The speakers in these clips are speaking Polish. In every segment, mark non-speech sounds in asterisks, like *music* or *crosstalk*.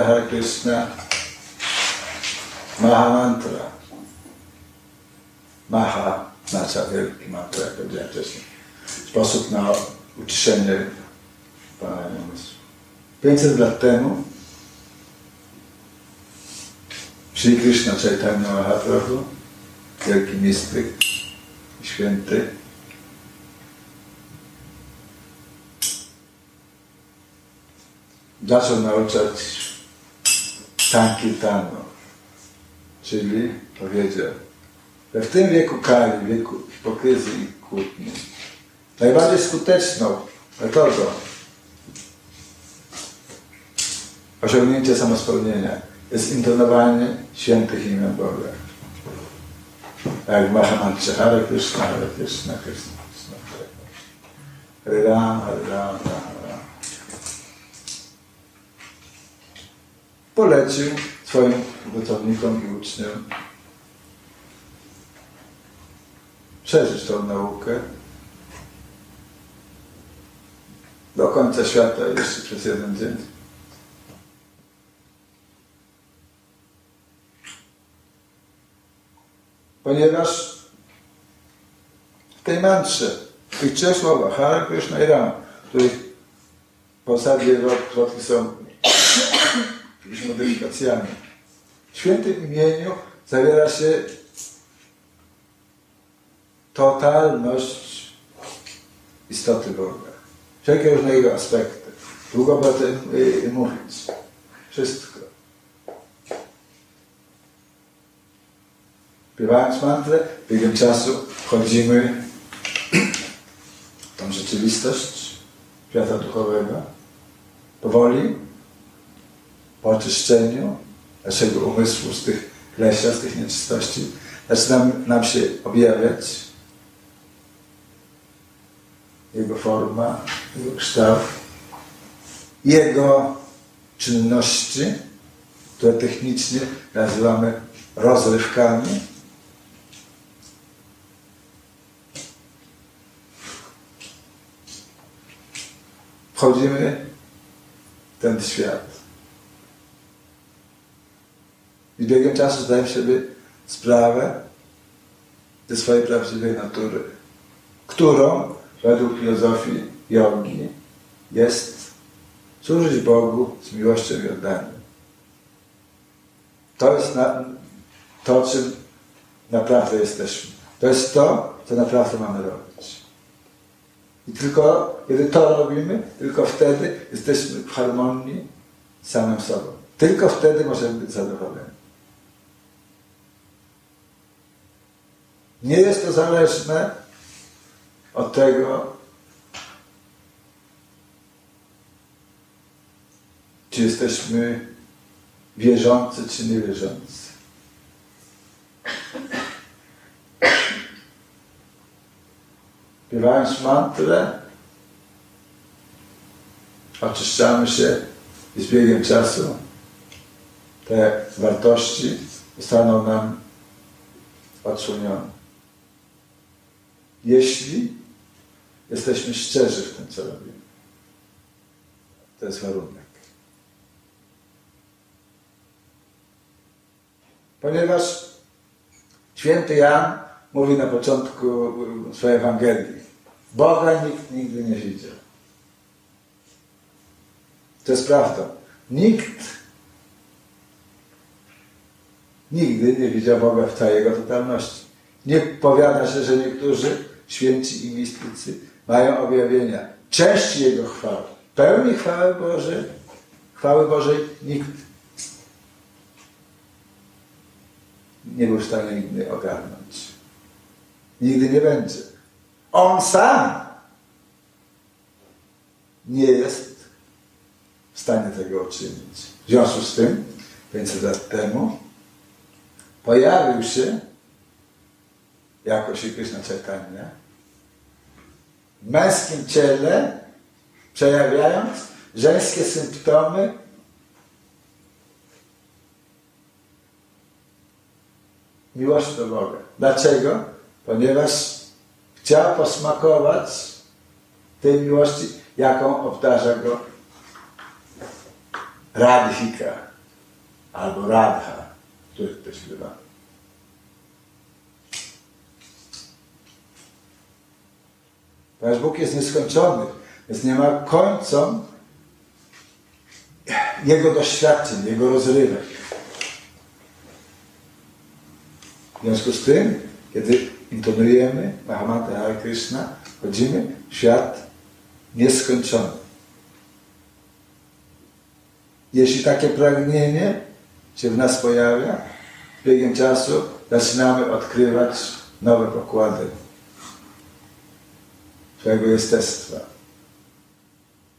Mahananda Hare Krishna Mahamantra. Maha oznacza wielki mantra, jak powiedziałem wcześniej. Sposób na uciszenie Pana umysłu. 500 lat temu Sri Krishna Chaitanya Mahaprabhu, wielki mistyk święty, zaczął nauczać Sankirtanu, czyli powiedział, że w tym wieku kali, wieku hipokryzji i kłótni, najbardziej skuteczną metodą osiągnięcia samospełnienia jest intonowanie świętych imion Boga. Jak Mahamantra Hare Krishna, Hare Krishna, Krishna, Krishna, Hare Ram, Hare Ram, Ram, Ram. Polecił swoim pracownikom i uczniom przeżyć tą naukę do końca świata jeszcze przez jeden dzień. Ponieważ w tej mantrze, w tych trzech słowach, Hare Krishna i Ram, których w zasadzie zwrotki są jakimiś modyfikacjami, w świętym imieniu zawiera się totalność istoty Boga. Wszelkie różne jego aspekty. Długo o tym y, mówić. Wszystko. Śpiewając mantrę, biegiem czasu wchodzimy w tą rzeczywistość świata duchowego. Powoli, po oczyszczeniu naszego umysłu z tych lesia, z tych nieczystości, zaczyna nam się objawiać jego forma, jego kształt, jego czynności, które technicznie nazywamy rozrywkami. Wchodzimy w ten świat. I biegiem czasu zdajemy sobie sprawę ze swojej prawdziwej natury, którą według filozofii jogi jest służyć Bogu z miłością i oddaniem. To jest na, to, czym naprawdę jesteśmy. To jest to, co naprawdę mamy robić. I tylko kiedy to robimy, tylko wtedy jesteśmy w harmonii z samym sobą. Tylko wtedy możemy być zadowoleni. Nie jest to zależne od tego, czy jesteśmy wierzący, czy niewierzący. Śpiewając mantrę, oczyszczamy się i z biegiem czasu te wartości zostaną nam odsłonione. Jeśli jesteśmy szczerzy w tym, co robimy. To jest warunek. Ponieważ święty Jan mówi na początku swojej Ewangelii, Boga nikt nigdy nie widział. To jest prawda. Nikt nigdy nie widział Boga w całej jego totalności. Nie powiada się, że niektórzy święci i mistycy mają objawienia. Cześć Jego chwały. Pełni chwały Bożej, chwały Bożej nikt nie był w stanie nigdy ogarnąć. Nigdy nie będzie. On sam nie jest w stanie tego uczynić. W związku z tym, 500 lat temu, pojawił się jako Sri Krishna Chaitanya w męskim ciele, przejawiając żeńskie symptomy miłości do Boga. Dlaczego? Ponieważ chciał posmakować tej miłości, jaką obdarza go Radhika albo Radha, który to śpiewa. Ponieważ Bóg jest nieskończony, więc nie ma końca Jego doświadczeń, Jego rozrywek. W związku z tym, kiedy intonujemy Mahamata Hare Krishna, wchodzimy w świat nieskończony. Jeśli takie pragnienie się w nas pojawia, z biegiem czasu zaczynamy odkrywać nowe pokłady swojego jestestwa.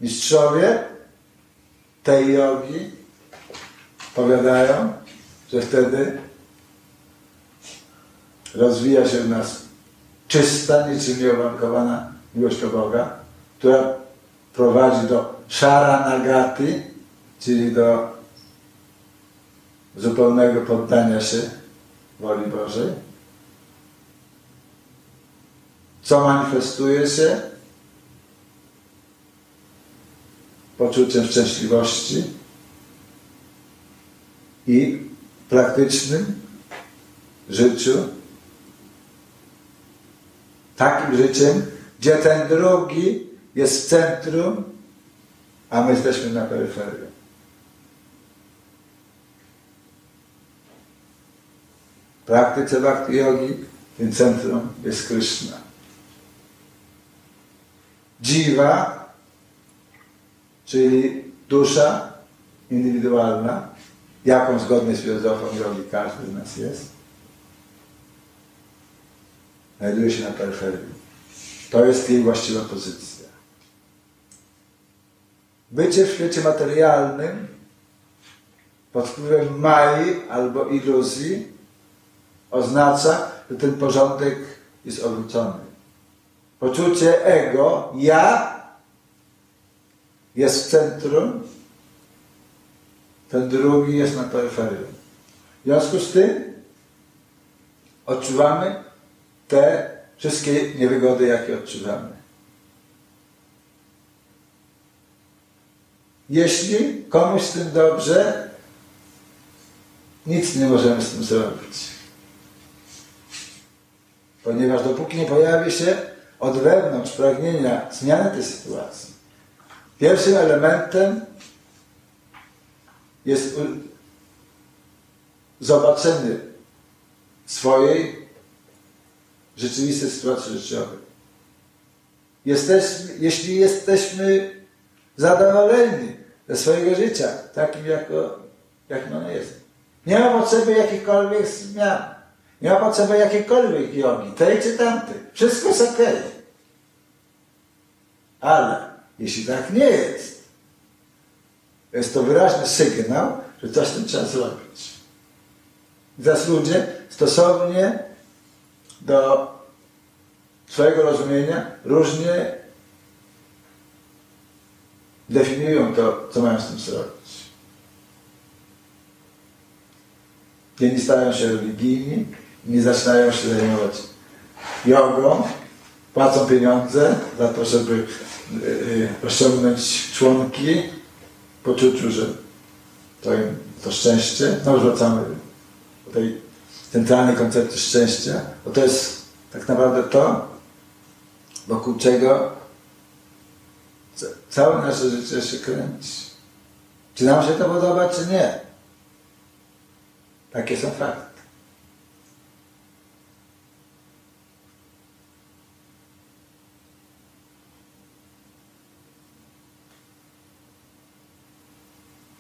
Mistrzowie tej jogi powiadają, że wtedy rozwija się w nas czysta, niczym nieuwarunkowana miłość do Boga, która prowadzi do szaranagaty, czyli do zupełnego poddania się woli Bożej, co manifestuje się poczuciem szczęśliwości i praktycznym życiu, takim życiem, gdzie ten drugi jest w centrum, a my jesteśmy na peryferii. Praktyce bhakti yogi tym centrum jest Krishna. Dziwa, czyli dusza indywidualna, jaką zgodnie z filozofią jogi każdy z nas jest, znajduje się na peryferii. To jest jej właściwa pozycja. Bycie w świecie materialnym pod wpływem mai albo iluzji oznacza, że ten porządek jest odwrócony. Poczucie ego, ja, jest w centrum, ten drugi jest na peryferii. W związku z tym odczuwamy te wszystkie niewygody, jakie odczuwamy. Jeśli komuś z tym dobrze, nic nie możemy z tym zrobić. Ponieważ dopóki nie pojawi się od wewnątrz pragnienia zmiany tej sytuacji, pierwszym elementem jest zobaczenie swojej rzeczywistej sytuacji życiowej. Jesteśmy, jeśli jesteśmy zadowoleni ze swojego życia, takim jako, jakim ono jest, nie ma potrzeby jakichkolwiek zmian. Nie ma potrzeby jakiejkolwiek jogi, tej czy tamtej. Wszystko jest ok. Ale jeśli tak nie jest, jest to wyraźny sygnał, że coś tym trzeba zrobić. I teraz ludzie stosownie do swojego rozumienia różnie definiują to, co mają z tym zrobić. Jedni stają się religijni, inni zaczynają się zajmować jogą, płacą pieniądze za to, żeby y, y, osiągnąć członki w poczuciu, że to im to szczęście. No wracamy do tej centralnej koncepcji szczęścia, bo to jest tak naprawdę to, wokół czego całe nasze życie się kręci. Czy nam się to podoba, czy nie. Takie są fakty.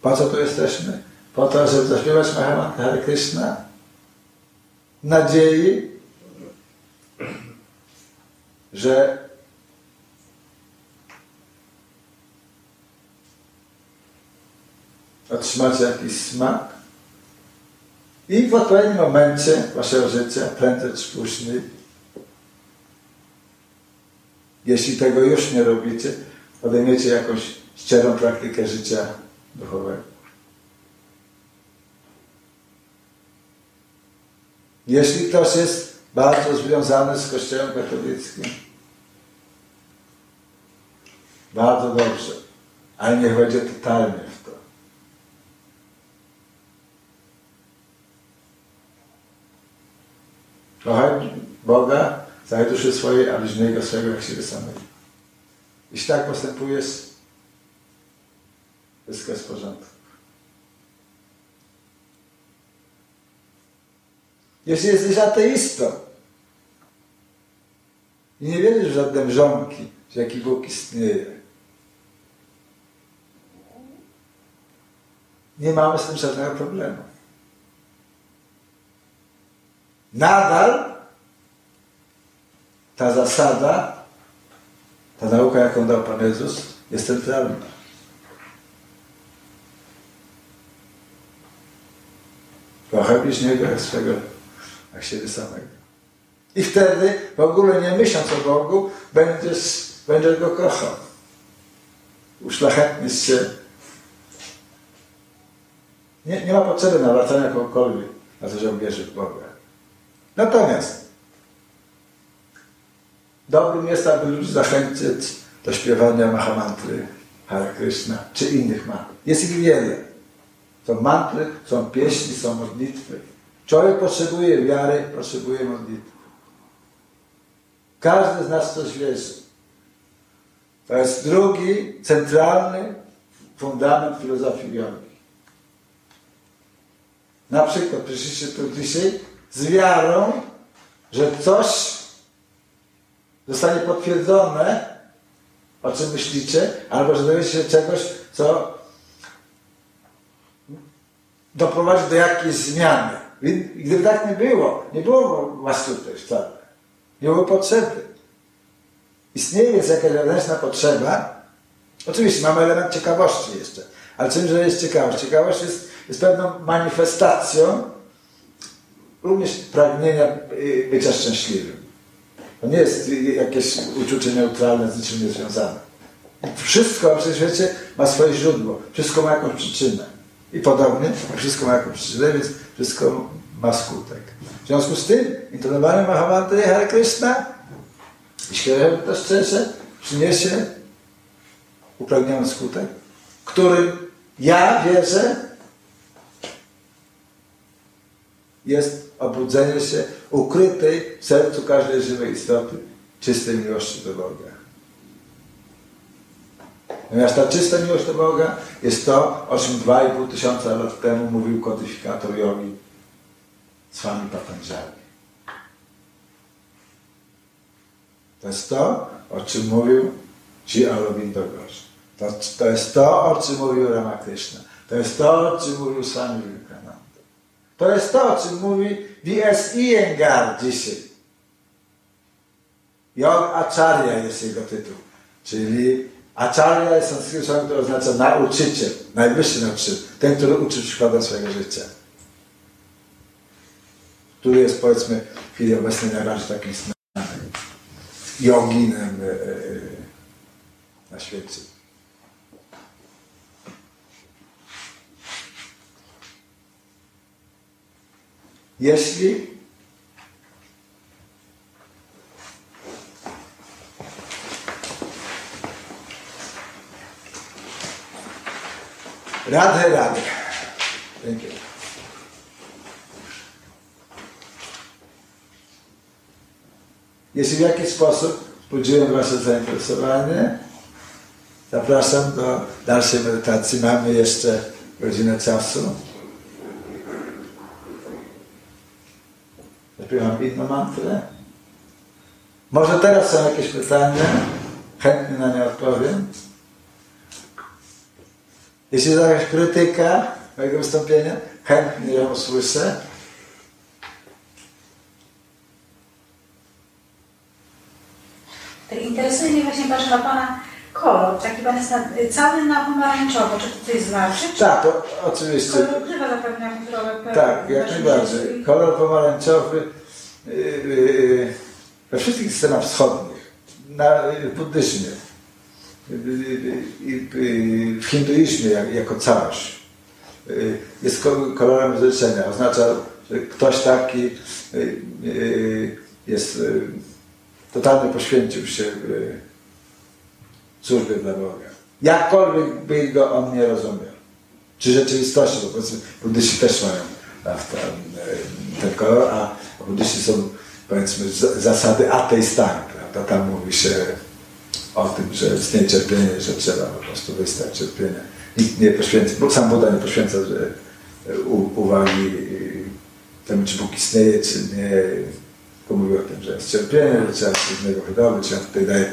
Po co tu jesteśmy? Po to, żeby zaśpiewać Hare Krishna? Nadziei, że otrzymacie jakiś smak i w odpowiednim momencie waszego życia, prędzej czy później, jeśli tego już nie robicie, podejmiecie jakąś szczerą praktykę życia duchowego. Jeśli ktoś jest bardzo związany z Kościołem katolickim, bardzo dobrze, ale niech będzie totalnie w to. Kochaj Boga, całej duszy swojej, a bliźniego swego, jak siebie samego. Jeśli tak postępujesz, w porządku. Jeśli jesteś ateistą i nie wierzysz w żadne mrzonki, że jaki Bóg istnieje, nie mamy z tym żadnego problemu. Nadal ta zasada, ta nauka, jaką dał Pan Jezus, jest centralna. Kochaj bliźniego jak swego, jak siebie samego. I wtedy, w ogóle nie myśląc o Bogu, będziesz, będziesz Go kochał. Uszlachetnisz się. Nie, nie ma potrzeby nawracania kogokolwiek na to, że wierzy w Boga. Natomiast dobrym jest, aby ludzi zachęcić do śpiewania Mahamantry, Hare Krishna, czy innych mantr. Jest ich wiele. Są mantry, są pieśni, są modlitwy. Człowiek potrzebuje wiary, potrzebuje modlitwy. Każdy z nas coś wierzy. To jest drugi, centralny fundament filozofii jogi. Na przykład przyszliście tu dzisiaj z wiarą, że coś zostanie potwierdzone, o czym myślicie, albo że dowiecie się czegoś, co doprowadzi do jakiejś zmiany. Gdyby tak nie było, nie było was tutaj wcale. Nie było potrzeby. Istnieje jest jakaś wewnętrzna potrzeba. Oczywiście mamy element ciekawości jeszcze. Ale czymże jest ciekawość? Ciekawość jest, jest pewną manifestacją również pragnienia y, bycia szczęśliwym. To nie jest jakieś uczucie neutralne, z niczym niezwiązane. Wszystko w tym świecie ma swoje źródło. Wszystko ma jakąś przyczynę. I podobnie, wszystko ma jakąś przyczynę, więc wszystko ma skutek. W związku z tym, intonowanie Mahamantry Hare Krishna, jeśli to szczerze, przyniesie upragniony skutek, którym ja wierzę, jest obudzenie się ukrytej w sercu każdej żywej istoty czystej miłości do Boga. Natomiast ta czysta miłość do Boga jest to, o czym 2,5 tysiąca lat temu mówił kodyfikator jogi Swami Patanjali. To jest to, o czym mówił Ci Aurobindo Ghosh. To, to jest to, o czym mówił Ramakrishna. To jest to, o czym mówił Swami Vivekananda. To jest to, o czym mówi V.S. Iyengar dzisiaj. Yog Acharya jest jego tytuł. Czyli Acharya jest sanskrytnym słowem, które oznacza nauczyciel, najwyższy nauczyciel. Ten, który uczy przykładem swojego życia. Który jest powiedzmy w chwili obecnej najbardziej takim znanym joginem e, e, na świecie. Jeśli Radhe, radhe. Dziękuję. Jeśli w jakiś sposób wzbudziłem Wasze zainteresowanie, zapraszam do dalszej medytacji. Mamy jeszcze godzinę czasu. Zaśpiewam inną mantrę. Może teraz są jakieś pytania? Chętnie na nie odpowiem. Jeśli jest jakaś krytyka mojego wystąpienia, chętnie ją usłyszę. Tak interesuje mnie właśnie, na Pana kolor. Taki Pan jest na, cały na pomarańczowo. Czy to coś znaczy? Czy Tak, o, oczywiście. kolor ukrywa zapewne Tak, jak najbardziej. Kolor pomarańczowy yy, yy, we wszystkich systemach wschodnich, na, w buddyzmie, w hinduizmie jako całość jest kolorem zlecenia. Oznacza, że ktoś taki jest totalnie poświęcił się służbie dla Boga. Jakkolwiek by go on nie rozumiał. Czy rzeczywistości, bo powiedzmy buddyści też mają ten kolor, a buddyści są powiedzmy zasady ateistami, prawda? Tam mówi się o tym, że istnieje cierpienie, że trzeba po prostu wystać cierpienia. Nikt nie poświęca, bo sam Buda nie poświęca że uwagi temu, czy Bóg istnieje, czy nie. Bo mówi o tym, że jest cierpienie, że trzeba się z niego wydobyć. Ja tutaj daję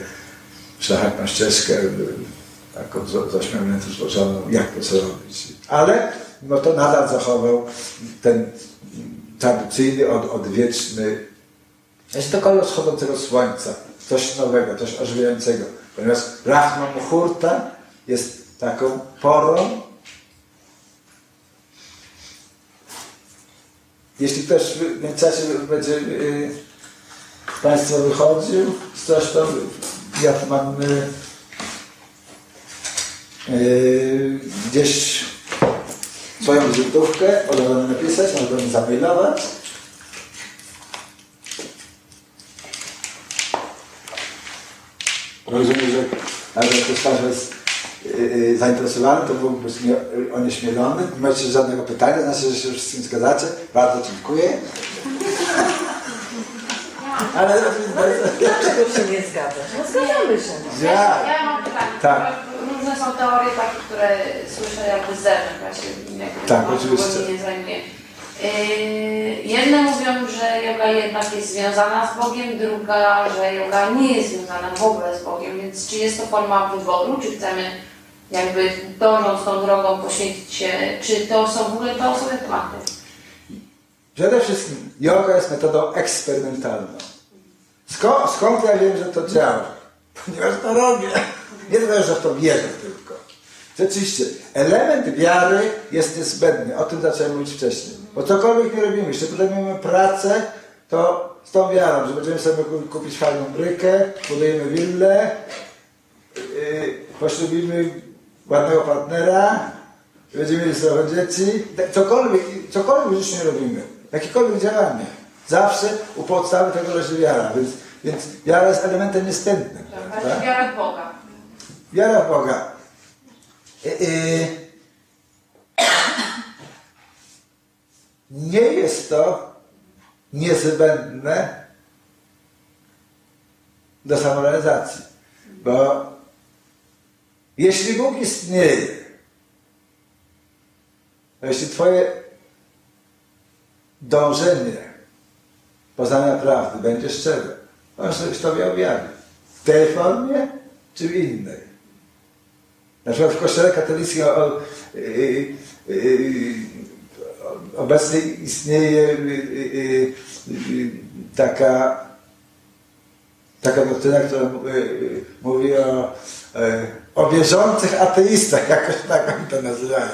szlachetną ścieżkę, taką z ośmiorniętą złożoną, jak to co robić. Ale no to nadal zachował ten tradycyjny, od, odwieczny, jest to kolor wschodzącego słońca, coś nowego, coś ożywiającego. Ponieważ Brahma Muhurta jest taką porą, jeśli ktoś w międzyczasie będzie yy, Państwo wychodził coś, to ja mam yy, gdzieś swoją wizytówkę, możemy napisać, możemy zamailować. Rozumiem, że nawet jak ktoś jest yy, zainteresowany, to byłby być onieśmielony. Nie macie żadnego pytania, znaczy, że się wszystkim zgadzacie. Bardzo dziękuję. *laughs* Ale dlaczego się nie zgadzasz? No zgadzamy się. No. Ja, ja mam pytanie. Tak. Różne są teorie takie, które słyszę jakby z zewnątrz, ja się jakby tak, oczywiście. nie zajmuję. Yy, jedne mówią, że yoga jednak jest związana z Bogiem, druga, że yoga nie jest związana w ogóle z Bogiem, więc czy jest to forma wyboru, czy chcemy jakby dążąc tą drogą poświęcić się, czy to są w ogóle te osoby tematy? Przede wszystkim yoga jest metodą eksperymentalną. Skąd, skąd ja wiem, że to działa? *laughs* Ponieważ to robię. Nie tylko, że w to wierzę tylko. Rzeczywiście, element wiary jest niezbędny. O tym zacząłem mówić wcześniej. Bo cokolwiek nie robimy, jeśli podejmiemy pracę, to z tą wiarą, że będziemy sobie kupić fajną brykę, budujemy willę, yy, poślubimy ładnego partnera, będziemy mieli zdrowe dzieci. Cokolwiek, cokolwiek już nie robimy. Jakiekolwiek działanie. Zawsze u podstawy tego leży wiara. Więc, więc wiara jest elementem niezbędnym. Tak, tak? Wiara w Boga. Wiara w Boga. Y, y, nie jest to niezbędne do samorealizacji. Bo jeśli Bóg istnieje, jeśli Twoje dążenie poznania prawdy będzie szczere, on coś Tobie objawi. W tej formie czy w innej. Na przykład w kościele katolickim o, o, o, obecnie istnieje taka, taka doktryna, która mówi o, o wierzących ateistach, jakoś tak oni to nazywają.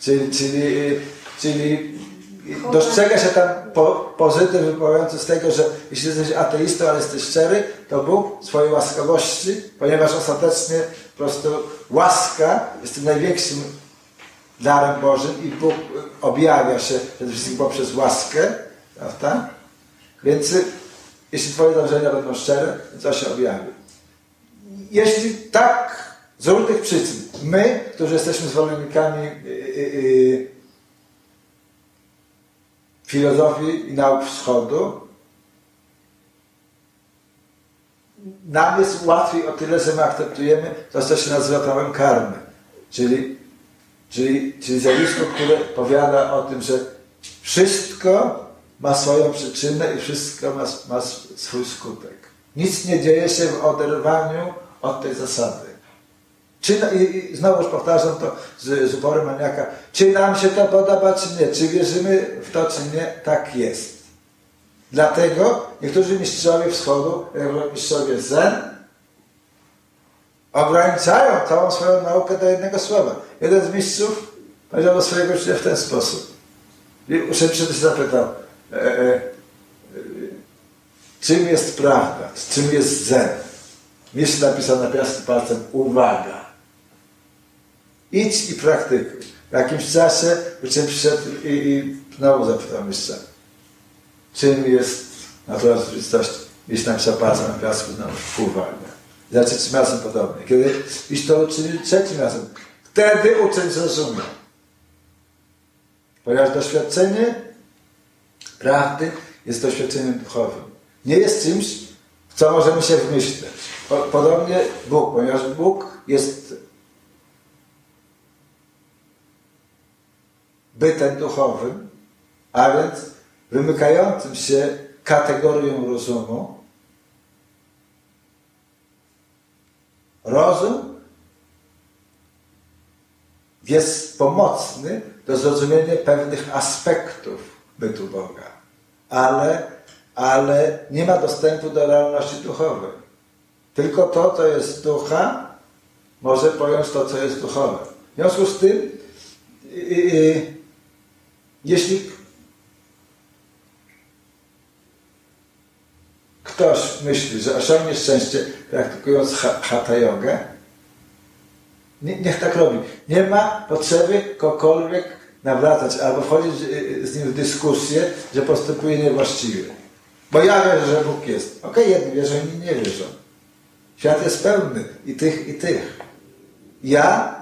Czyli, czyli, czyli dostrzega się tam po, pozytyw wypływający z tego, że jeśli jesteś ateistą, ale jesteś szczery, to Bóg swojej łaskawości, ponieważ ostatecznie po prostu łaska jest tym największym darem Bożym i Bóg objawia się przede wszystkim poprzez łaskę, prawda? Więc jeśli Twoje dążenia będą szczere, to się objawi. Jeśli tak, z różnych przyczyn, my, którzy jesteśmy zwolennikami yy, yy, filozofii i nauk wschodu, nam jest łatwiej o tyle, że my akceptujemy to, co się nazywa prawem karmy. Czyli, czyli, czyli zjawisko, które powiada o tym, że wszystko ma swoją przyczynę i wszystko ma, ma swój skutek. Nic nie dzieje się w oderwaniu od tej zasady. Czy, I znowuż powtarzam to z, z uporem maniaka, czy nam się to podoba, czy nie, czy wierzymy w to, czy nie, tak jest. Dlatego niektórzy mistrzowie wschodu, mistrzowie Zen, ograniczają całą swoją naukę do jednego słowa. Jeden z mistrzów powiedział do swojego ucznia w ten sposób. Uczeń się zapytał, e, e, e, czym jest prawda, czym jest Zen. Mistrz napisał na piasku palcem uwaga. Idź i praktykuj. W jakimś czasie uczeń przyszedł i, i znowu zapytał mistrza, czym jest natura rzeczywistości. Mistrz napisał palcem na piasku znowu uwaga. Za trzecim razem podobnie. Kiedy iść to uczynił trzecim razem, wtedy uczeń zrozumiał. Ponieważ doświadczenie prawdy jest doświadczeniem duchowym. nie jest czymś, co możemy się wmyśleć. Podobnie Bóg, ponieważ Bóg jest bytem duchowym, a więc wymykającym się kategorią rozumu. Rozum jest pomocny do zrozumienia pewnych aspektów bytu Boga, ale, ale nie ma dostępu do realności duchowej. Tylko to, co jest ducha, może pojąć to, co jest duchowe. W związku z tym, yy, jeśli ktoś myśli, że osiągnie szczęście praktykując hatha jogę, niech tak robi. Nie ma potrzeby kogokolwiek nawracać albo wchodzić y, z nim w dyskusję, że postępuje niewłaściwie. Bo ja wierzę, że Bóg jest. Okej, okay, jedni wierzą, inni nie wierzą. Świat jest pełny i tych, i tych. Ja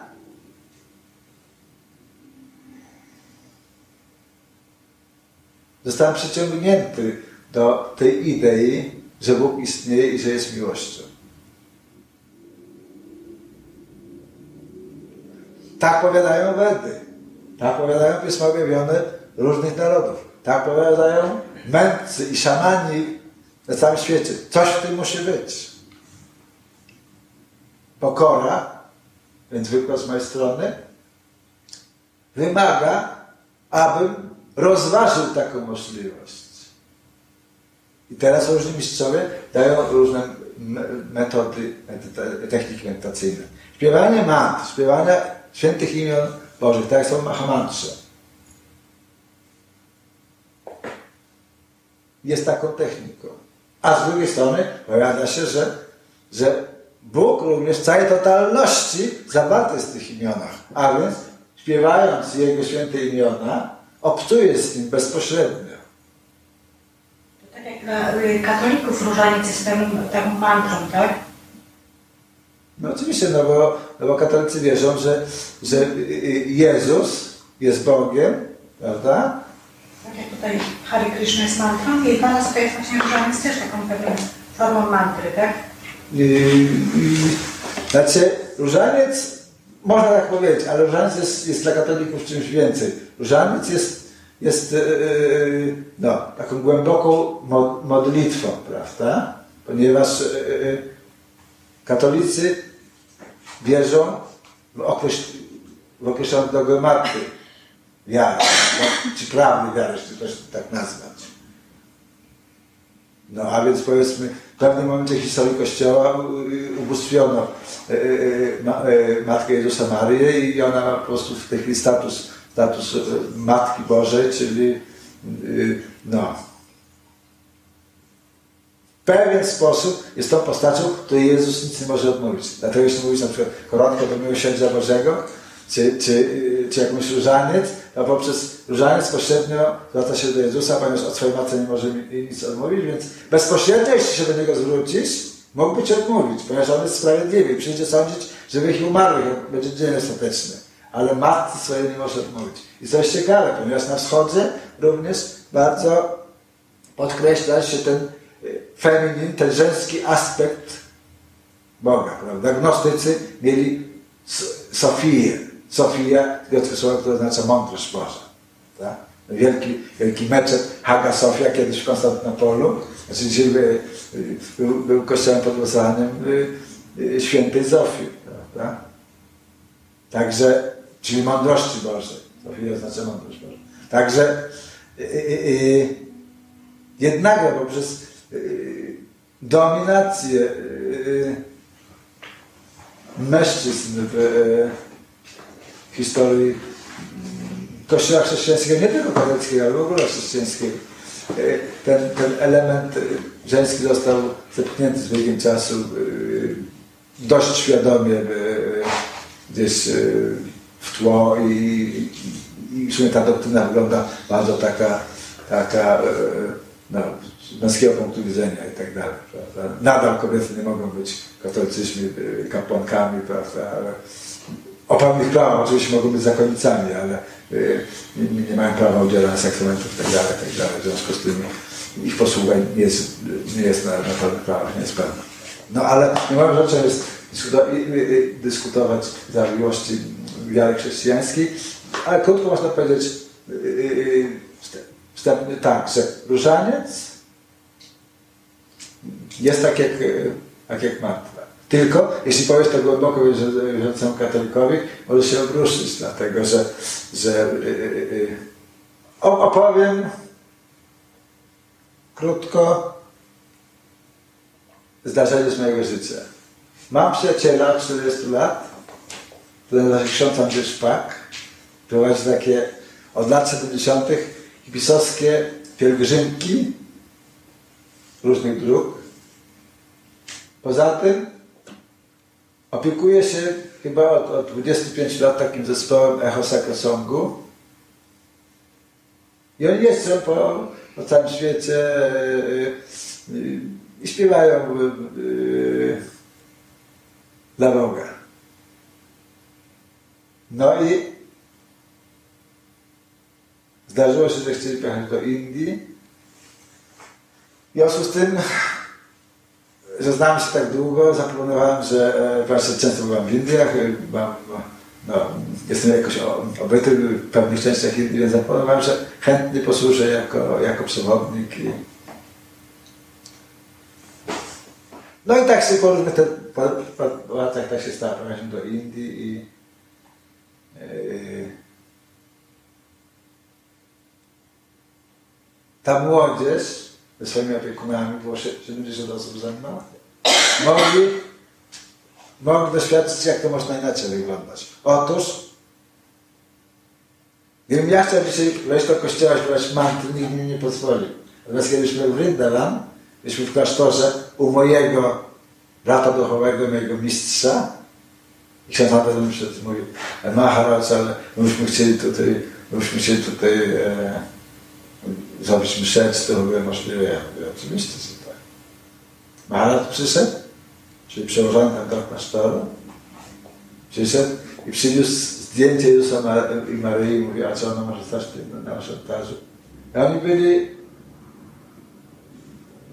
zostałem przyciągnięty do tej idei, że Bóg istnieje i że jest miłością. Tak powiadają Wedy. Tak powiadają Pisma objawione różnych narodów. Tak powiadają mędrcy i szamani na całym świecie. Coś w tym musi być. Pokora, więc wykład z mojej strony, wymaga, abym rozważył taką możliwość. I teraz różni mistrzowie dają różne metody, techniki medytacyjne. Śpiewanie mantr, śpiewanie świętych imion Bożych, tak są mahamantrze. Jest taką techniką. A z drugiej strony powiada się, że, że Bóg również w całej totalności zawarty jest w tych imionach. A więc śpiewając Jego święte imiona, obcuje z nim bezpośrednio. Tak jak dla y, katolików różaniec jest taką mantrą, tak? No oczywiście, no bo, no bo katolicy wierzą, że, że y, y, Jezus jest Bogiem, prawda? Tak jak tutaj Hare Krishna jest mantrą i dla nas to jest właśnie różaniec też taką pewną formą mantry, tak? Yy, znaczy, różaniec, można tak powiedzieć, ale różaniec jest, jest dla katolików czymś więcej. Różaniec jest, jest yy, no, taką głęboką modlitwą, prawda? Ponieważ yy, katolicy wierzą w, okreś, w określoną dogmaty wiary, czy prawdy wiary, czy też tak nazwać. No a więc powiedzmy, w pewnym momencie historii Kościoła ubóstwiono e, e, e, Matkę Jezusa Maryję i ona ma po prostu w tej chwili status, status Matki Bożej, czyli no, w pewien sposób jest tą postacią, której Jezus nic nie może odmówić. Dlatego jeśli mówić na przykład koronkę do miłosierdzia Bożego, czy, czy, czy jakąś różaniec, to poprzez różaniec pośrednio zwraca się do Jezusa, ponieważ od swojej matce nie może nic odmówić, więc bezpośrednio, jeśli się do Niego zwrócisz, mógłby Ci odmówić, ponieważ On jest sprawiedliwy i przyjdzie sądzić żywych i umarłych, będzie dzień ostateczny. Ale matce swojej nie może odmówić. I co jest ciekawe, ponieważ na wschodzie również bardzo podkreśla się ten y, feminin, ten żeński aspekt Boga, prawda? Gnostycy mieli Sofię, Sofia, greckie słowo, które oznacza mądrość Boża. Tak? Wielki, wielki meczet Haga Sofia kiedyś w Konstantynopolu, znaczy dzisiaj był, był kościołem pod wezwaniem świętej Zofii. Prawda? Także, czyli mądrości Bożej. Sofia oznacza mądrość Boża. Także y, y, y, jednakże poprzez y, dominację y, mężczyzn w historii Kościoła chrześcijańskiego, nie tylko katolickiego, ale w ogóle chrześcijańskiego. E, ten, ten element żeński został zepchnięty z biegiem czasu e, dość świadomie e, gdzieś w tło i, i, i ta doktryna wygląda bardzo taka, taka no, męskiego punktu widzenia i tak dalej. Prawda? Nadal kobiety nie mogą być katolicyzmie kapłankami, prawda? ale o pewnych prawach oczywiście mogą być zakonnicami, ale y, nie, nie, mają prawa udzielania sakramentów itd., itd. W związku z tym ich posługa nie jest, nie jest na, na pewnych prawach niezbędna. No ale nie moją rzeczą jest dyskutować zawiłości wiary chrześcijańskiej, ale krótko można powiedzieć wstępnie tak, że różaniec jest tak jak, tak jak martwa. Tylko jeśli powiesz to głęboko wierzącemu katolikowi, może się obruszyć, dlatego że, że yy, opowiem krótko zdarzenie z mojego życia. Mam przyjaciela 40 lat, który nazywa się ksiądz Andrzej Szpak. Prowadzi takie od lat 70. hipisowskie pielgrzymki różnych dróg. Poza tym opiekuje się chyba od, od 25 lat takim zespołem Echo Sakrosongu. I oni jeżdżą po, po całym świecie yy, yy, i śpiewają yy, dla Boga. No i zdarzyło się, że chcieli pojechać do Indii. W związku z tym, że się tak długo, zaproponowałem, że właśnie często byłam w Indiach, mam, no, jestem jakoś obyty w pewnych częściach Indii, więc zaproponowałem, że chętnie posłużę jako, jako przewodnik. I... No i tak się po różnych latach tak się stało, pojechałem do Indii i yy, ta młodzież ze swoimi opiekunami, było 70 osób ze mną, mogli, mogli doświadczyć, jak to można inaczej wyglądać. Otóż, gdybym ja chciał wejść do kościoła, śpiewać mantry, nikt mi nie pozwolił. Natomiast kiedyśmy w Rindalan, byliśmy w klasztorze u mojego brata duchowego, mojego mistrza, i ksiądz Adam mi mówił, Maharaj, ale myśmy chcieli tutaj, myśmy chcieli tutaj e, zrobić mszę, to w możliwe? Ja mówię, oczywiście, że. Maharaj przyszedł, czyli przełożony do klasztoru, przyszedł i przyniósł zdjęcie Jezusa i Maryi i mówi, a co ona może stać na naszym ołtarzu? I oni byli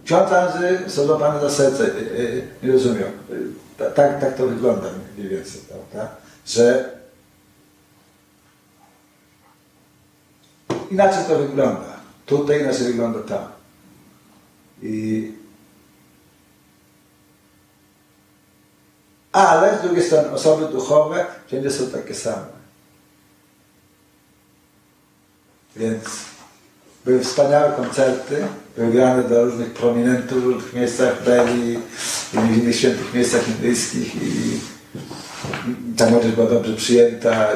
ksiądz Andrzej złapany za serce, nie rozumiał. Tak, tak to wygląda mniej więcej, prawda? Że inaczej to wygląda. Tutaj inaczej wygląda tam. I... Ale z drugiej strony osoby duchowe wszędzie są takie same. Więc były wspaniałe koncerty, były grane do różnych prominentów w różnych miejscach Delhi i w innych świętych miejscach indyjskich i ta młodzież była dobrze przyjęta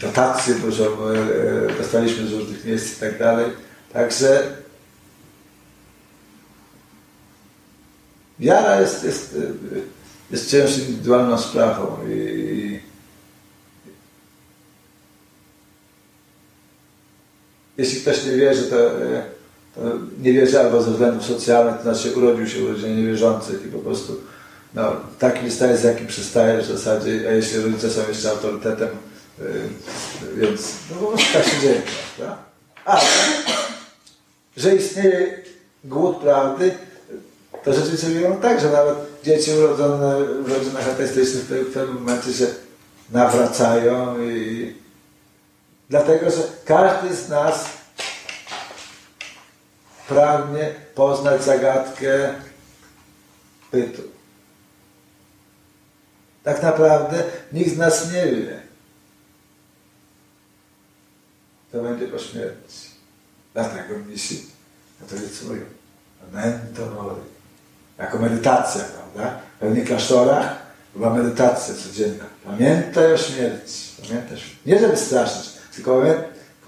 dotacje dużo dostaliśmy z różnych miejsc i tak dalej. Także wiara jest, jest, jest ciężką indywidualną sprawą i jeśli ktoś nie wierzy, to, to nie wierzy albo ze względów socjalnych, to znaczy urodził się w rodzinie niewierzących i po prostu no, takim staje, z jakim przystaje w zasadzie, a jeśli rodzice są jeszcze autorytetem, Yy, więc no po prostu tak się dzieje, prawda? Ale, że istnieje głód prawdy, to rzeczywiście wygląda tak, że nawet dzieci urodzone w rodzinach ateistycznych w pewnym momencie się nawracają i dlatego, że każdy z nas pragnie poznać zagadkę bytu. Tak naprawdę nikt z nas nie wie, to będzie po śmierci. Dlatego mnisi katolicy mówią, memento mori. Jako medytacja, prawda? W pewnych klasztorach była medytacja codzienna. Pamiętaj o śmierci. Pamiętaj, nie żeby straszyć, tylko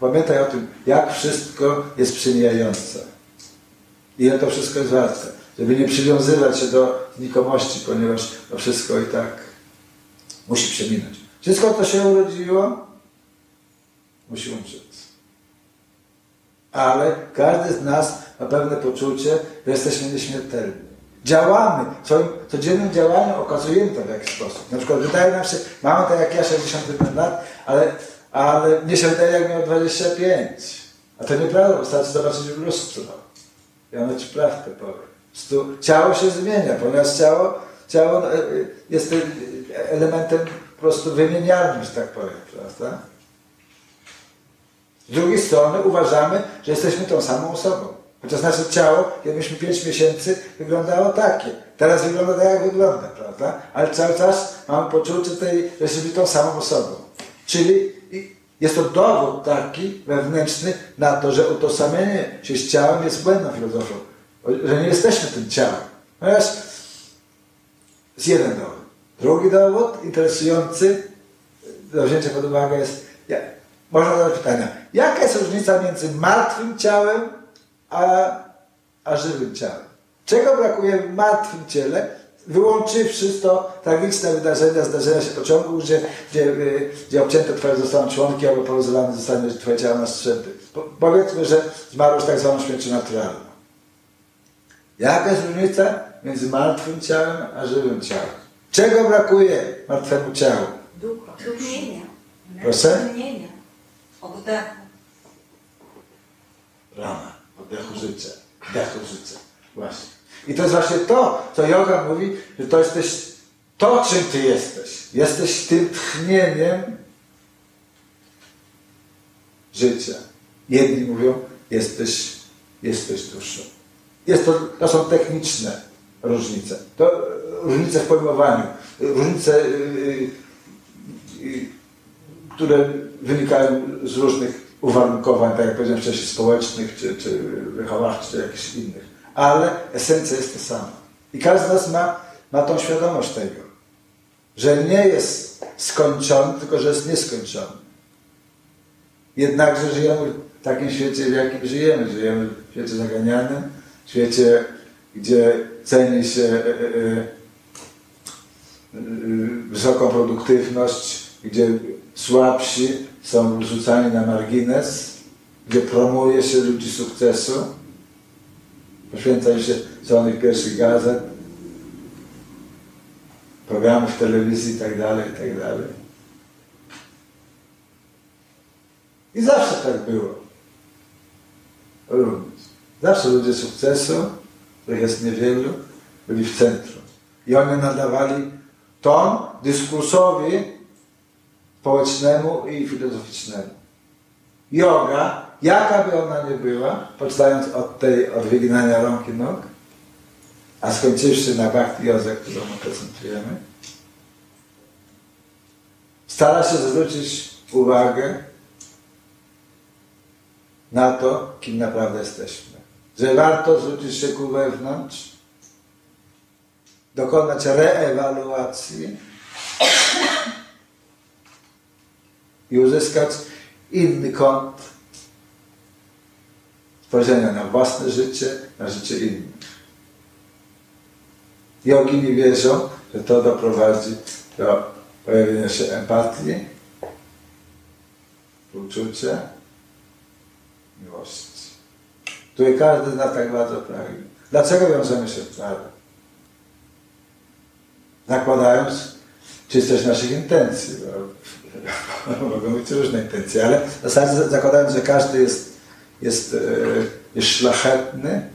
pamiętaj o tym, jak wszystko jest przemijające. I to wszystko jest warte. Żeby nie przywiązywać się do znikomości, ponieważ to wszystko i tak musi przeminąć. Wszystko to się urodziło, musi umrzeć ale każdy z nas ma pewne poczucie, że jesteśmy nieśmiertelni. Działamy, w swoim codziennym działaniu okazujemy to w jakiś sposób. Na przykład wydaje nam się, mamy tak jak ja 61 lat, ale, ale mnie się wydaje jak miał 25. A to nieprawda, wystarczy zobaczyć w lustrze. I ono ci prawdę powie. Po prostu ciało się zmienia, ponieważ ciało, ciało e, e, jest e, elementem po prostu wymienialnym, że tak powiem, prawda? Z drugiej strony uważamy, że jesteśmy tą samą osobą. Chociaż nasze ciało, mieliśmy 5 miesięcy, wyglądało takie. Teraz wygląda tak, jak wygląda, prawda? Ale cały czas mamy poczucie tej, że jesteśmy tą samą osobą. Czyli jest to dowód taki wewnętrzny na to, że utożsamienie się z ciałem jest błędną filozofią. Że nie jesteśmy tym ciałem. Ponieważ jest jeden dowód. Drugi dowód, interesujący, do wzięcia pod uwagę jest, można zadać pytania, jaka jest różnica między martwym ciałem a, a żywym ciałem? Czego brakuje w martwym ciele, wyłączywszy to tragiczne wydarzenia, zdarzenia się pociągu, gdzie, gdzie, y, gdzie obcięte twoje zostaną członki albo porozlane zostanie twoje ciało na strzępy. Po, powiedzmy, że zmarłeś tak zwaną śmiercią naturalną. Jaka jest różnica między martwym ciałem a żywym ciałem? Czego brakuje martwemu ciału? Ducha. Tchnienia. Proszę? Tchnienia. Oddechu. Rana, oddechu życia, oddechu życia. Właśnie. I to jest właśnie to, co yoga mówi, że to jesteś to, czym ty jesteś. Jesteś tym tchnieniem życia. Jedni mówią, jesteś, jesteś duszą. Jest to, to są techniczne różnice. To różnice w pojmowaniu, różnice, yy, yy, które wynikają z różnych uwarunkowań, tak jak powiedziałem wcześniej, społecznych, czy, czy wychowawczych, czy jakichś innych. Ale esencja jest ta sama. I każdy z nas ma, ma tą świadomość tego, że nie jest skończony, tylko że jest nieskończony. Jednakże żyjemy w takim świecie, w jakim żyjemy. Żyjemy w świecie zaganianym, w świecie, gdzie ceni się e, e, wysoką produktywność, gdzie słabsi są wrzucani na margines, gdzie promuje się ludzi sukcesu, poświęca się stronych pierwszych gazet, programów telewizji itd., itd. I zawsze tak było. Również. Zawsze ludzie sukcesu, których jest niewielu, byli w centrum. I oni nadawali ton dyskursowi społecznemu i filozoficznemu. Yoga, jaka by ona nie była, poczynając od tej, od wyginania rąk i nóg, a skończywszy na bhakti jodze, którą prezentujemy, stara się zwrócić uwagę na to, kim naprawdę jesteśmy. Że warto zwrócić się ku wewnątrz, dokonać reewaluacji i uzyskać inny kąt spojrzenia na własne życie, na życie innych. Jogini wierzą, że to doprowadzi do pojawienia się empatii, uczucia, miłości. Tutaj każdy zna tak bardzo pragnie. Dlaczego wiążemy się w prawie? Zakładając czystość naszych intencji. Bo *laughs* mogą być różne intencje, ale w zasadzie zakładając, że każdy jest, jest, e, jest szlachetny,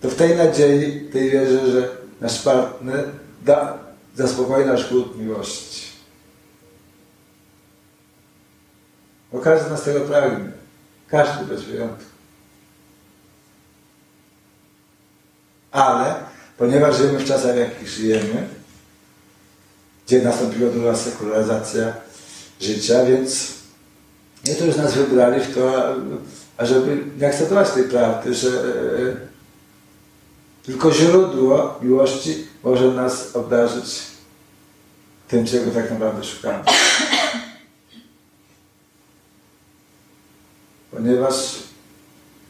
to w tej nadziei, tej wierze, że nasz partner da, zaspokoi nasz głód miłości. Bo każdy z nas tego pragnie. Każdy bez wyjątku. Ale ponieważ żyjemy w czasach, w jakich żyjemy, gdzie nastąpiła duża sekularyzacja życia, więc niektórzy z nas wybrali w to, ażeby nie akceptować tej prawdy, że e, tylko źródło miłości może nas obdarzyć tym, czego tak naprawdę szukamy. Ponieważ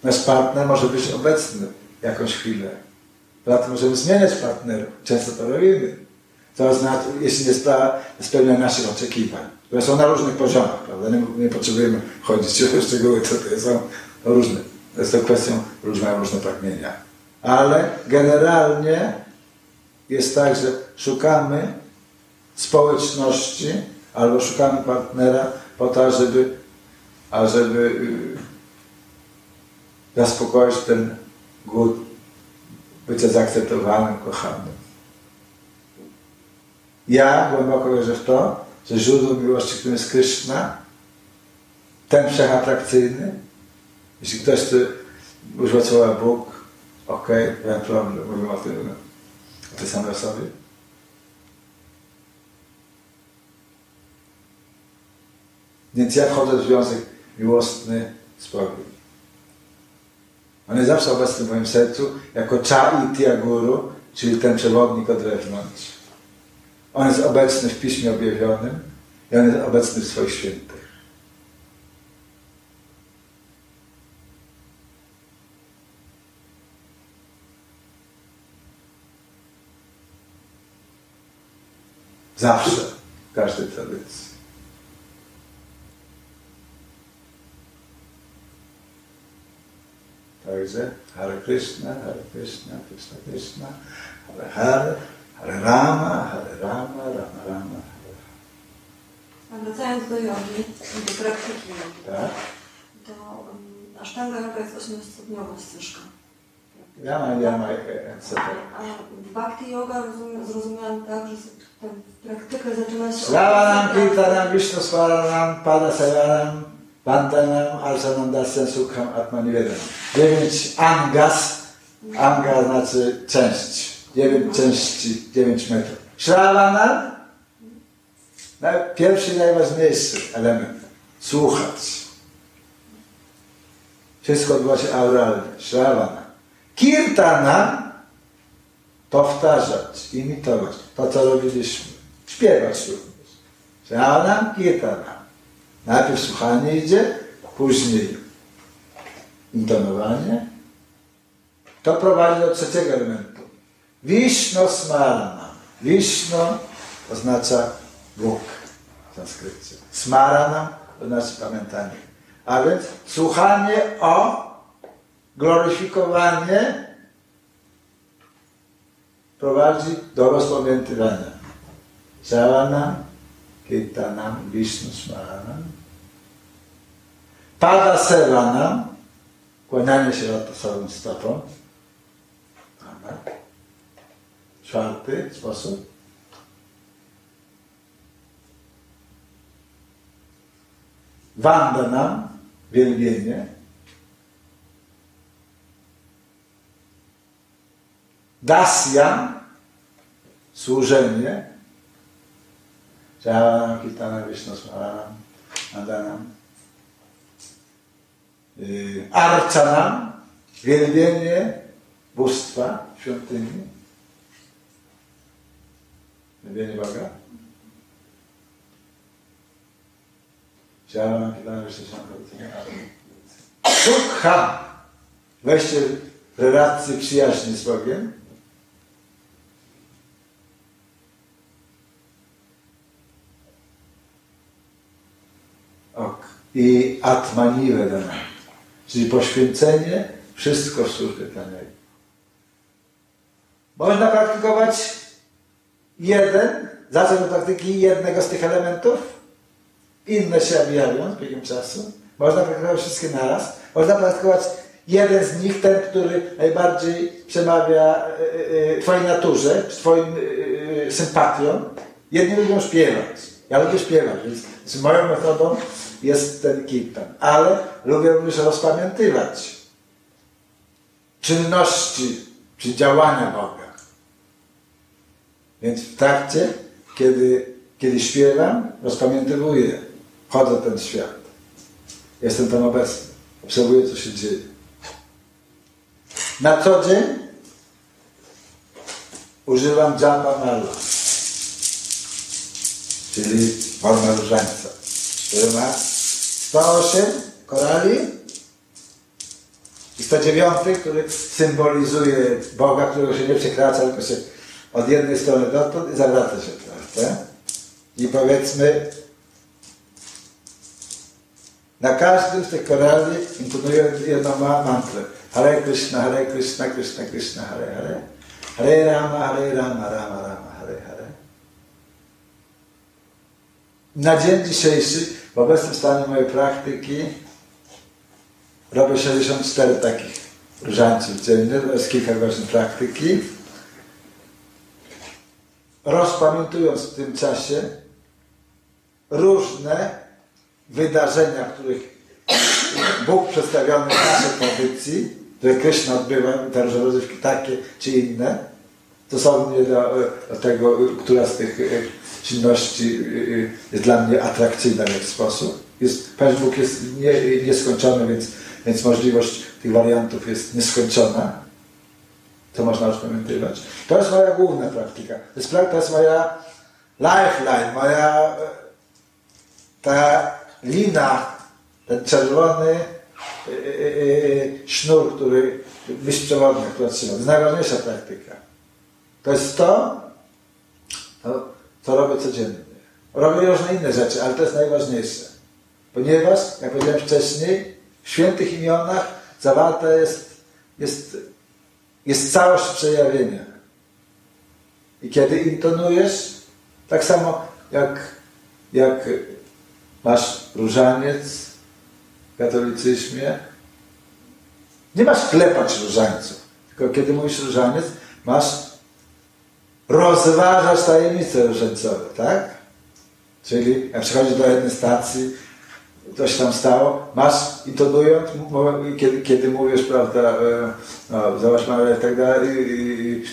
nasz partner może być obecny jakąś chwilę. Zatem możemy zmieniać partnerów. Często to robimy. To znaczy, jeśli nie spełnia naszych oczekiwań, które są na różnych poziomach, prawda? Nie, nie potrzebujemy chodzić w szczegóły, co to są różne. Jest to kwestią, mają różne pragnienia. Ale generalnie jest tak, że szukamy społeczności albo szukamy partnera po to, żeby, ażeby y, zaspokoić ten głód bycia zaakceptowanym, kochanym. Ja głęboko wierzę w to, że źródło miłości, którym jest Kryszna, ten wszechatrakcyjny, jeśli ktoś chce używać słowa Bóg, okej, okay, ja problem, mówimy o tym, o tej samej osobie. Więc ja wchodzę w związek miłosny z Bogiem. On jest zawsze obecny w moim sercu jako Cha Tiaguru, czyli ten przewodnik od wewnątrz. On jest obecny w Piśmie Objawionym i On jest obecny w swoich świętych. Zawsze, w każdej tradycji. Także Hare Krishna, Hare Krishna, Krishna Krishna, Hare Hare, Rama, Rama, Rama Rama. A wracając do jogi, do praktyki jogi, Tak? to um, Ashtanga yoga jest 8-stopniowa ścieżka. Yama, Yama, etc. A Bhakti yoga rozumiem, zrozumiałam tak, że tę praktykę zaczyna się Slavanam, Kirtanam, Vishnu Smaranam, Pada Sevanam, Vandanam, Arsanam, Dasyam, Sukham, Atmanivedam. Dziewięć angas, anga znaczy część. Dziewięć części, dziewięć metrów. Shravana, pierwszy najważniejszy element. Słuchać. Wszystko odbywa się auralnie. Shravana. Kirtana, powtarzać, imitować. To, co robiliśmy. Śpiewać również. Shravana, kirtana. Najpierw słuchanie idzie, później intonowanie. To prowadzi do trzeciego elementu. Wiszno smarana. Wiszno oznacza Bóg w sanskrycie. Smarana oznacza pamiętanie. A więc słuchanie o gloryfikowanie prowadzi do rozpamiętywania. Shavanam, Kirtanam, Vishnu Smaranam. Pada Sevanam, kłanianie się lotosowym stopą. Amen. Czwarty sposób. Vandanam, wielbienie. Dasyam, służenie. Shavanam, Kirtanam, Vishnu Smaranam, Nadanam. Yy, Archanam, wielbienie bóstwa świątyni. Vishnu Smaranam. Sukha, wejście w relację przyjaźni z Bogiem. Ok. I atmanivedana, czyli poświęcenie, wszystko w służbie dla Niego. Można praktykować jeden, zacząć od praktyki jednego z tych elementów, inne się objawią z biegiem czasu. Można praktykować wszystkie naraz. Można praktykować jeden z nich, ten, który najbardziej przemawia y, y, Twojej naturze, Twoim y, sympatiom. Jedni lubią śpiewać. Ja lubię śpiewać, więc moją metodą jest ten kirtan. Ale lubię również rozpamiętywać czynności, czy działania Boga. Więc w trakcie, kiedy, kiedy śpiewam, rozpamiętywuję, wchodzę w ten świat. Jestem tam obecny. Obserwuję, co się dzieje. Na co dzień używam japa mala, czyli forma różańca, który ma 108 korali i 109, który symbolizuje Boga, którego się nie przekracza, tylko się od jednej strony dotąd i zawraca się, prawda? I powiedzmy, na każdym z tych korali intonuję jedną mantrę. Hare Krishna, Hare Krishna, Krishna Krishna, Hare Hare. Hare Rama, Hare Rama, Rama Rama, Hare Hare. Na dzień dzisiejszy, w obecnym stanie mojej praktyki, robię 64 takich różańców dziennie, to jest kilka godzin praktyki. Rozpamiętując w tym czasie różne wydarzenia, których Bóg przedstawiony w naszej tradycji, które Krishna odbywa, te rozrywki takie czy inne, stosownie do, do tego, która z tych e, czynności e, jest dla mnie atrakcyjna w jakiś sposób. Jest, Pan Bóg jest nie, nieskończony, więc, więc możliwość tych wariantów jest nieskończona. To można rozpamiętywać. To jest moja główna praktyka. To jest, to jest moja lifeline, moja e, ta lina, ten czerwony sznur, który myśl przewodnia, która trzyma. To jest najważniejsza praktyka. To jest to, co robię codziennie. Robię różne inne rzeczy, ale to jest najważniejsze. Ponieważ, jak powiedziałem wcześniej, w świętych imionach zawarta jest, jest, jest całość przejawienia. I kiedy intonujesz, tak samo jak, jak masz różaniec w katolicyzmie, nie masz klepać różańców, tylko kiedy mówisz różaniec, masz rozważać tajemnice różańcowe, tak? Czyli jak przychodzisz do jednej stacji, coś tam stało, masz intonując, kiedy, kiedy mówisz, prawda, e, no, zobacz mamy i tak dalej,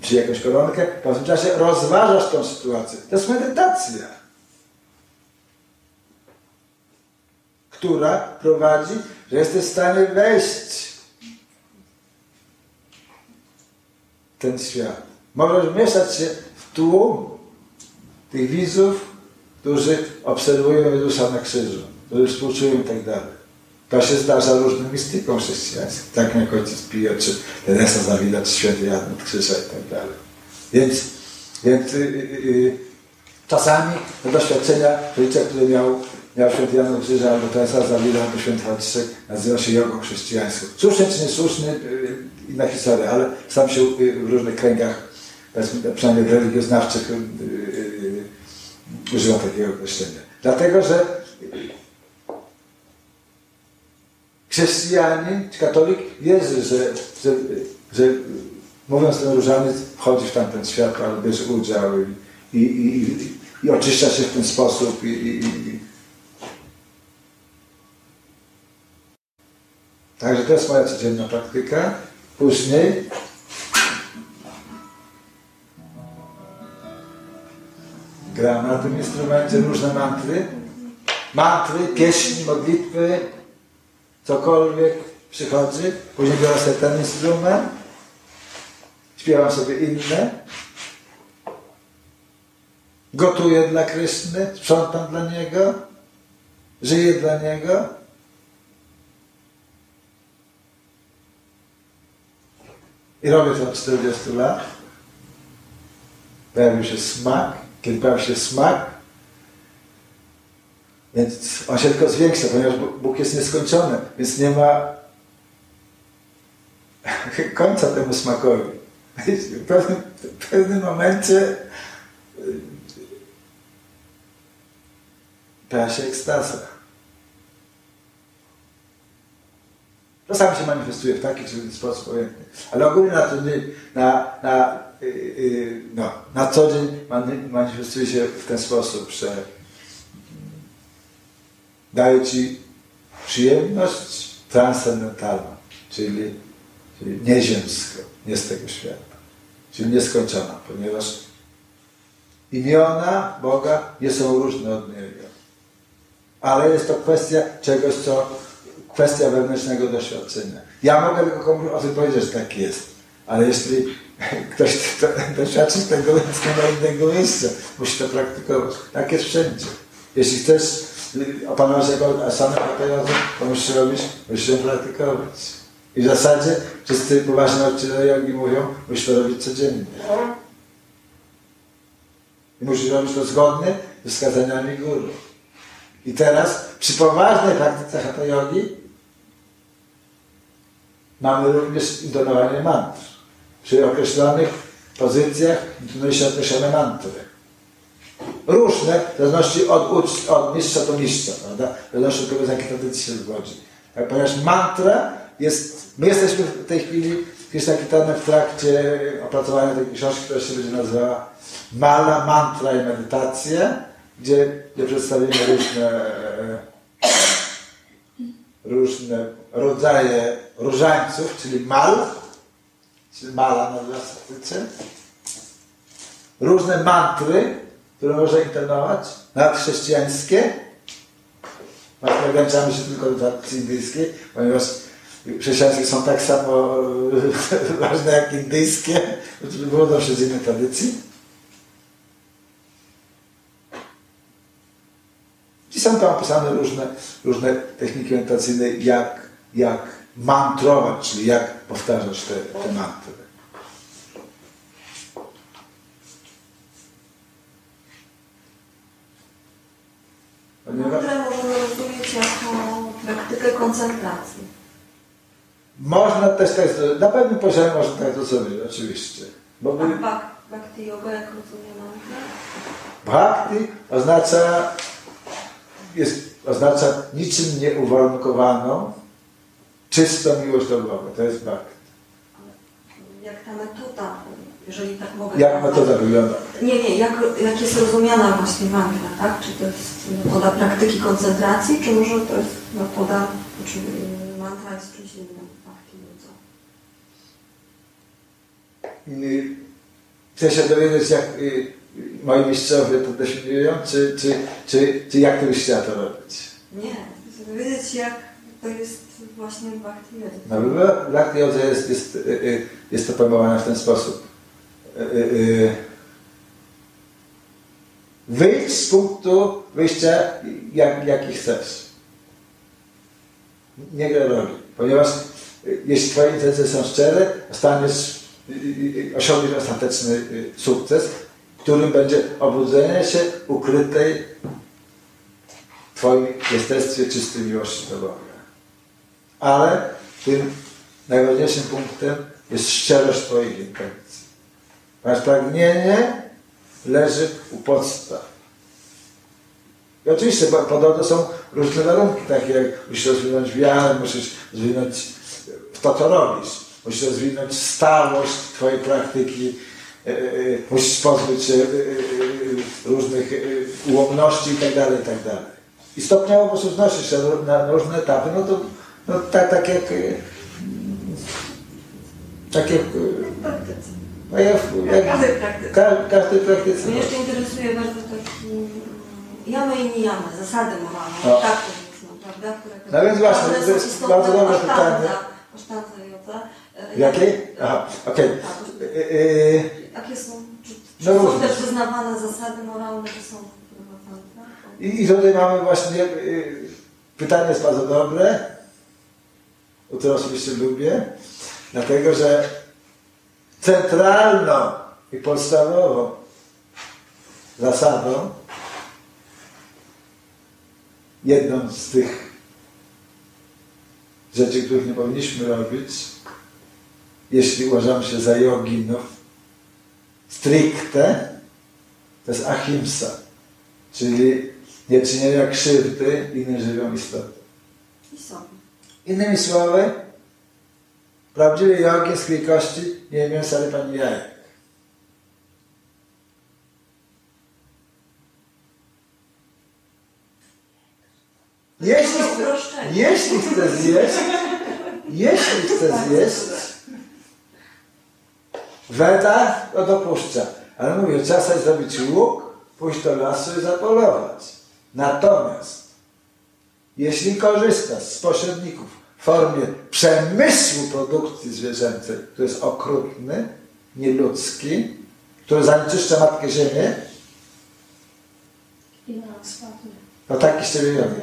czy jakąś koronkę, w tym czasie rozważasz tą sytuację. To jest medytacja, która prowadzi, że jesteś w stanie wejść w ten świat. Możesz mieszać się w tłum tych widzów, którzy obserwują Jezusa na krzyżu, współczują i tak dalej. To się zdarza różnym mistykom chrześcijańskim, tak jak ojciec Pio, czy Teresa Zawida, czy święty Jan od Krzyża i tak dalej. Więc, więc yy, yy, czasami te doświadczenia życia, które miał, miał święty Jan od Krzyża, albo Teresa Zawida, albo święty Franciszek, nazywa się jogą chrześcijańską. Słuszny czy niesłuszny, yy, inna historia, ale sam się w różnych kręgach, przynajmniej religioznawczych, używa takiego określenia. Dlatego, że chrześcijanin czy katolik wierzy, że, że, że mówiąc ten różaniec wchodzi w tamten świat, ale bierze udział i, i, i, i, oczyszcza się w ten sposób. I, Także to jest moja codzienna praktyka. Później gram na tym instrumencie różne mantry. Mantry, pieśni, modlitwy, cokolwiek przychodzi. Później biorę sobie ten instrument, śpiewam sobie inne. Gotuję dla Kryszny, sprzątam dla Niego, żyję dla Niego. I robię to od 40 lat. Pojawił się smak. Kiedy pojawi się smak, więc on się tylko zwiększa, ponieważ Bóg jest nieskończony, więc nie ma *laughs* końca temu smakowi. W pewnym, w pewnym momencie pojawia się ekstaza. Czasami się manifestuje w taki czy inny sposób. Ale ogólnie na, to, na, na, yy, no, na co dzień manifestuje się w ten sposób, że daje Ci przyjemność transcendentalną, czyli, czyli nieziemską, nie z tego świata, czyli nieskończona, ponieważ imiona Boga nie są różne od Niego. Ale jest to kwestia czegoś, co kwestia wewnętrznego doświadczenia. Ja mogę tylko komuś o tym powiedzieć, że tak jest. Ale jeśli *laughs* ktoś to, *laughs* doświadczy tego, więc nie ma innego miejsca. Musi to praktykować. Tak jest wszędzie. Jeśli chcesz opanować jako asanę praktykową, to musisz robić, musisz ją praktykować. I w zasadzie wszyscy poważni nauczyciele jogi mówią, musisz to robić codziennie. I musisz robić to zgodnie ze wskazaniami guru. I teraz przy poważnej praktyce hatha jogi mamy również intonowanie mantr. Przy określonych pozycjach intonuje się określone mantry. Różne, w zależności od, od mistrza do mistrza, prawda? W zależności od tego, z jakiej tradycji się zgodzi. Tak, ponieważ mantra jest, my jesteśmy w tej chwili, taki temat w trakcie opracowania tej książki, która się będzie nazywała Mala, Mantra i Medytacje, gdzie, gdzie przedstawimy różne, różne rodzaje różańców, czyli mal, czyli mala nazywa się różne mantry, które można intonować, nawet chrześcijańskie. Właśnie ograniczamy się tylko do tradycji indyjskiej, ponieważ chrześcijańskie są tak samo *laughs* ważne jak indyjskie, wywodzą się z innej tradycji. I są tam opisane różne, różne techniki medytacyjne, jak, jak mantrować, czyli jak powtarzać te, te mantry. Mantrę możemy rozumieć jako praktykę koncentracji. Można też tak zrobić. Na pewnym poziomie można tak to zrobić, oczywiście. Bo A my, bhak- bhakti yoga jak rozumie mantrę? bhakti oznacza, jest, oznacza niczym nieuwarunkowaną, czystą miłość do Boga. To jest bhakti. Jak ta metoda, jeżeli tak mogę Jak metoda wygląda? Nie, nie, jak, jak jest rozumiana właśnie mantra, tak? Czy to jest metoda praktyki koncentracji, czy może to jest metoda, czy y, mantra jest czymś innym? Bhakti yoga? Y, Chcę się dowiedzieć, jak y, moi mistrzowie to definiują, czy, czy, czy, czy jak ty byś chciała to robić. Nie, chcę wiedzieć jak to jest właśnie bhakti yoga. Na w Bhakti Jodze jest, jest, y, y, jest to pojmowane w ten sposób. Y, y, y, Wyjdź z punktu wyjścia, jak, jaki chcesz. Nie gra roli. Ponieważ jeśli Twoje intencje są szczere, staniesz, osiągniesz ostateczny sukces, którym będzie obudzenie się ukrytej w Twoim jestestwie czystej miłości do Boga. Ale tym najważniejszym punktem jest szczerość Twoich intencji. Pragnienie leży u podstaw. I oczywiście podobno są różne warunki, takie jak musisz rozwinąć wiarę, musisz rozwinąć to, co robisz. Musisz rozwinąć stałość Twojej praktyki, e, musisz pozbyć się e, różnych e, ułomności itd. itd. I stopniowo po prostu znosisz się na, na różne etapy, no to no, tak, tak jak tak jak. No jak, Jak jak każdej praktyce. ka, każdej praktyce. Mnie jeszcze interesuje bardzo też mm, jamy i nijamy, zasady moralne, No. tak to można, prawda? Które, No więc właśnie, to jest bardzo dobre w pytanie. w asztandze yoga. E, Jakiej? jak- Aha, okej. Tak. E, e, Jakie są, czy, czy No są też wyznawane zasady moralne, czy są tak? I, I tutaj mamy właśnie, e, pytanie jest bardzo dobre, które osobiście lubię, dlatego że centralną i podstawową zasadą, jedną z tych rzeczy, których nie powinniśmy robić, jeśli uważamy się za joginów, stricte, to jest ahimsa, czyli nieczynienia krzywdy innym żywiom istotom. I. Innymi słowy, prawdziwy jogin z wielkości nie mięsa ryb ani jajek. Jeśli chce, jeśli chce zjeść, jeśli chce zjeść, Weda to dopuszcza. Ale mówię, sobie zrobić łuk, pójść do lasu i zapolować. Natomiast jeśli korzystasz z pośredników formie przemysłu produkcji zwierzęcej, który jest okrutny, nieludzki, który zanieczyszcza Matkę Ziemię, I to taki z ciebie jogi.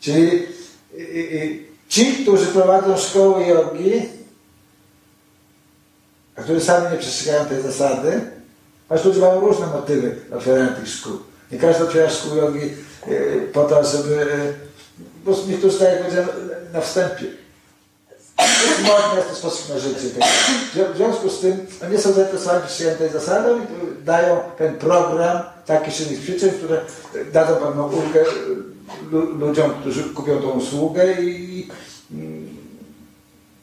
Czyli y, y, y, ci, którzy prowadzą szkoły jogi, a którzy sami nie przestrzegają tej zasady, choć ludzie mają różne motywy otwierania tych szkół. Nie każdy otwiera szkół jogi y, po to, żeby... y, Po prostu niektórzy, tak jak powiedziałem na wstępie, modne, jest to sposób na życie. tak. W związku z tym oni nie są zainteresowani przestrzeganiem tej zasady, oni dają ten program takich silnych przyczyn, które dadzą pewną ulgę lu- ludziom, którzy kupią tą usługę i,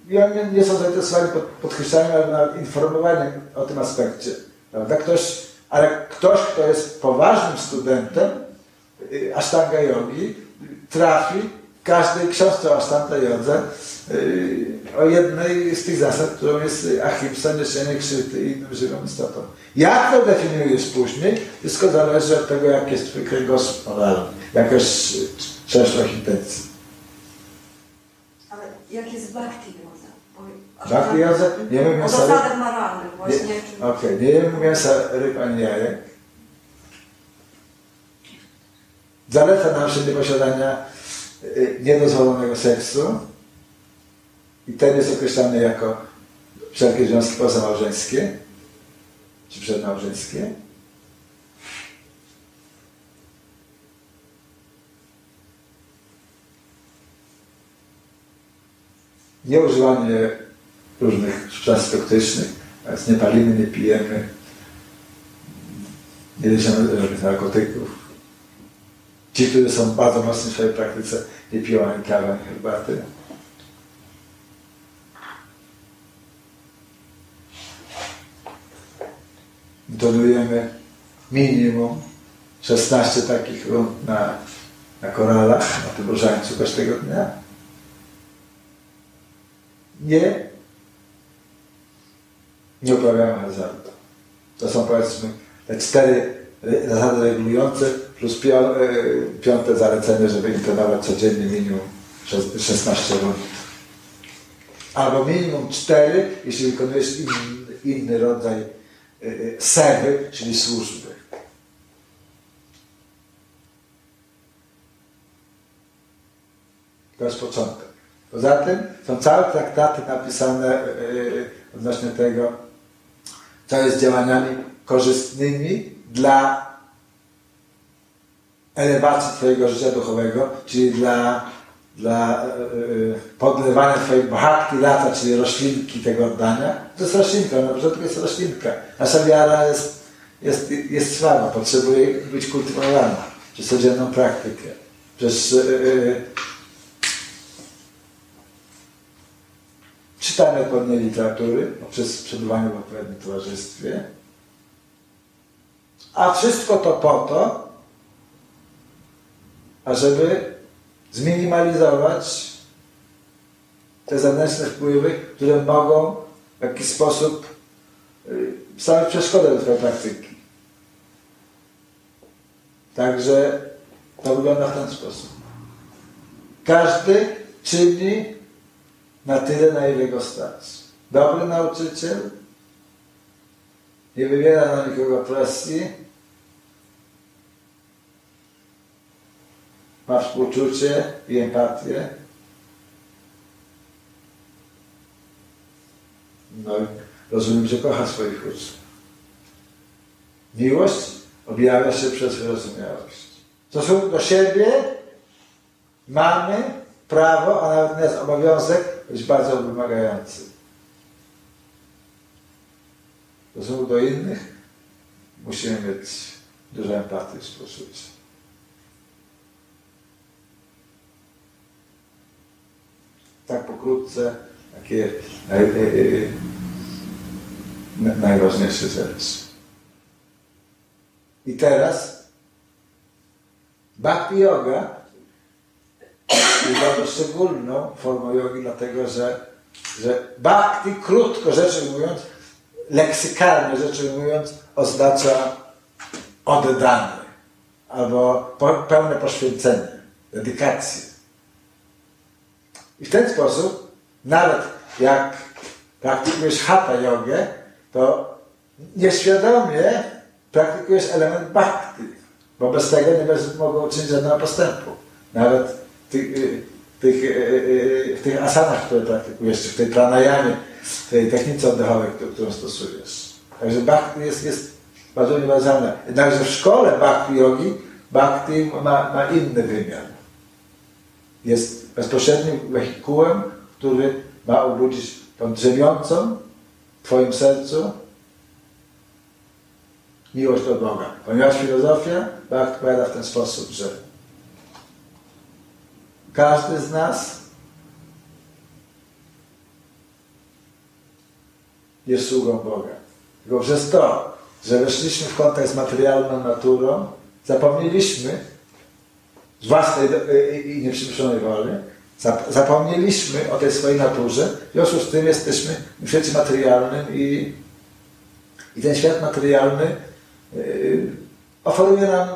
i oni nie są zainteresowani pod, podkreślaniem, ale informowaniem o tym aspekcie. Ktoś, ale ktoś, kto jest poważnym studentem y, Ashtanga Yogi, trafi w każdej książce o Ashtanga Jodze y, o jednej z tych zasad, którą jest ahimsa, niesienie krzywdy innym żywym istotom. Jak to definiujesz później, wszystko zależy od tego, jak jest twój kręgosłup moralny, jaka jest przeszłość intencji. Ale jak jest bhakti yoga? Bhakti yoga? Nie wiem, O zasadach moralnych właśnie. Okej, nie jem mięsa ryb ani jajek. Zaleca nam się nieposiadania niedozwolonego seksu i ten jest określany jako wszelkie związki pozamałżeńskie czy przedmałżeńskie. Nieużywanie różnych substancji toksycznych, więc nie palimy, nie pijemy, nie żadnych narkotyków. Ci, którzy są bardzo mocni w swojej praktyce, kawy, ani herbaty. Donujemy minimum 16 takich rund na, na koralach, na tym różańcu każdego dnia. Nie nie uprawiamy hazardu. To są powiedzmy te cztery zasady regulujące plus e, piąte zalecenie, żeby intonować codziennie minimum szes- 16 rund. Albo minimum 4, jeśli wykonujesz inny, rodzaj e, e, sewy, czyli służby. To jest początek. Poza tym są całe traktaty napisane odnośnie tego, co jest działaniami korzystnymi dla elewacji Twojego życia duchowego, czyli dla, dla e, podlewania Twojej bhakti lata, czyli roślinki tego oddania. To jest roślinka, na początku jest roślinka. Nasza wiara jest, jest, jest słaba, potrzebuje być kultywowana przez codzienną praktykę. Przez e, czytanie odpowiedniej literatury poprzez przebywanie w odpowiednim towarzystwie. A wszystko to po to, ażeby zminimalizować te zewnętrzne wpływy, które mogą w jakiś sposób y, stawiać przeszkodę do Twojej praktyki. Także to wygląda w ten sposób. Każdy czyni na tyle, na ile go stać. Dobry nauczyciel nie wywiera na nikogo presji, ma współczucie i empatię. No rozumiem, że kocha swoich uczniów. Miłość objawia się przez wyrozumiałość. W stosunku do siebie mamy prawo, a nawet jest obowiązek być bardzo wymagający. W stosunku do innych musimy mieć dużo empatii i współczucia. Tak pokrótce, takie naj, naj, naj, najważniejsze rzeczy. I teraz Bhakti Yoga bardzo szczególną formą jogi, dlatego że, że bhakti, krótko rzecz ujmując, leksykalnie rzecz ujmując, oznacza oddany albo pełne poświęcenie, dedykację. I w ten sposób, nawet jak praktykujesz hatha jogę, to nieświadomie praktykujesz element bhakti, bo bez tego nie będziesz mogło uczynić żadnego postępu. Nawet w tych, tych, w tych asanach, które praktykujesz, czy w tej pranayamie, w tej technice oddechowej, którą stosujesz. Także bhakti jest, jest bardzo uniwersalne. Jednakże w szkole bhakti yogi, bhakti ma, ma inny wymiar. Jest bezpośrednim wehikułem, który ma obudzić tą drzemiącą w Twoim sercu miłość do Boga. Ponieważ filozofia bhakti powiada w ten sposób, że każdy z nas jest sługą Boga. Tylko przez to, że weszliśmy w kontakt z materialną naturą, zapomnieliśmy z własnej i- nieprzymuszonej woli, zap- zapomnieliśmy o tej swojej naturze, w związku z tym jesteśmy w świecie materialnym i, i ten świat materialny yy, oferuje nam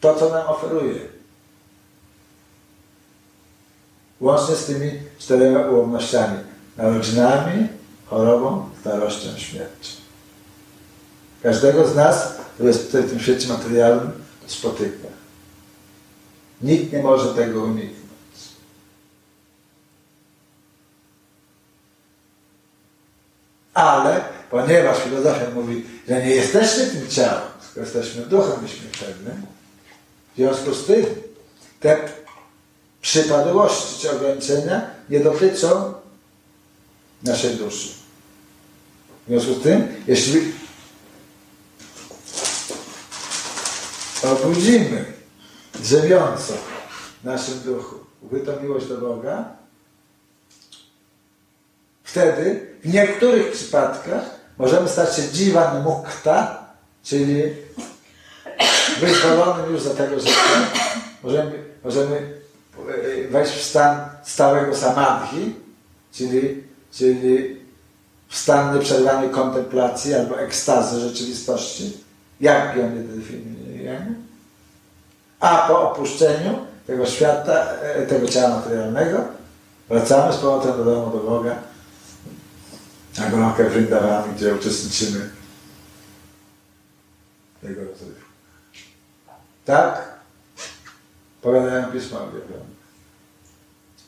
to, co nam oferuje. Łącznie z tymi czterema ułomnościami. Narodzinami, chorobą, starością, śmiercią. Każdego z nas, który jest tutaj w tym świecie materialnym, spotyka. Nikt nie może tego uniknąć. Ale ponieważ filozofia mówi, że nie jesteśmy tym ciałem, tylko jesteśmy duchem nieśmiertelnym, w związku z tym te przypadłości czy ograniczenia nie dotyczą naszej duszy. W związku z tym, jeśli obudzimy drzewiąco w naszym duchu ukrytą miłość do Boga, wtedy w niektórych przypadkach możemy stać się dziwan mukta, czyli wyzwolonym już za tego życia. Możemy, możemy e, wejść w stan stałego samadhi, czyli, czyli w stan nieprzerwanej kontemplacji albo ekstazy rzeczywistości, jak ją definiujemy. A po opuszczeniu tego świata, e, tego ciała materialnego, wracamy z powrotem do domu, do Boga, na gorąkę Vrindavani, gdzie uczestniczymy w jego rozrywku. Tak? Powiadają Pisma Objawione.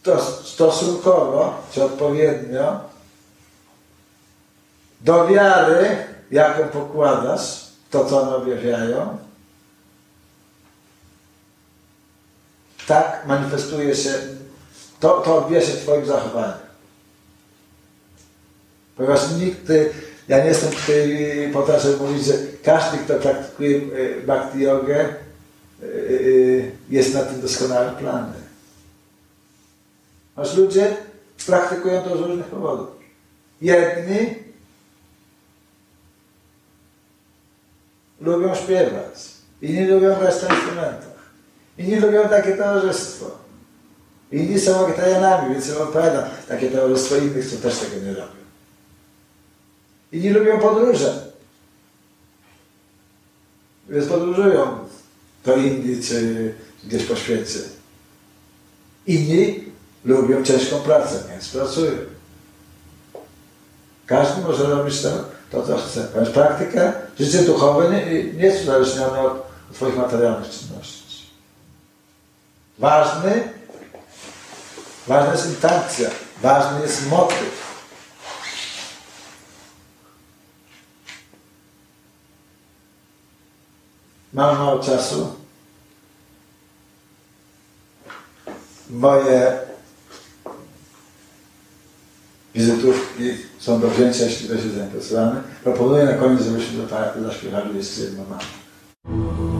Stos- Stosunkowo, czy odpowiednio do wiary, jaką pokładasz to, co one objawiają, tak manifestuje się, to, to odbija się w Twoim zachowaniu. Ponieważ nikt, y, ja nie jestem tutaj po to, żeby mówić, że każdy, kto praktykuje y, bhakti jogę, y, jest na tym doskonałym planie. Aż ludzie praktykują to z różnych powodów. Jedni lubią śpiewać, inni lubią grać na instrumentach, inni lubią takie towarzystwo. Inni są wegetarianami, więc odpowiadam, takie towarzystwo innych, co też tego nie robią. Inni lubią podróże. Więc podróżują do Indii czy gdzieś po świecie. Inni lubią ciężką pracę, więc pracują. Każdy może robić to, to co chce. Praktyka, życie duchowe nie, nie jest uzależnione od, od Twoich materialnych czynności. Ważny, ważna jest intencja, ważny jest motyw. Mam mało czasu. Moje wizytówki są do wzięcia, jeśli ktoś jest zainteresowany. Proponuję na koniec, żebyśmy zapra- zaśpiewali jeszcze jedną mantrę.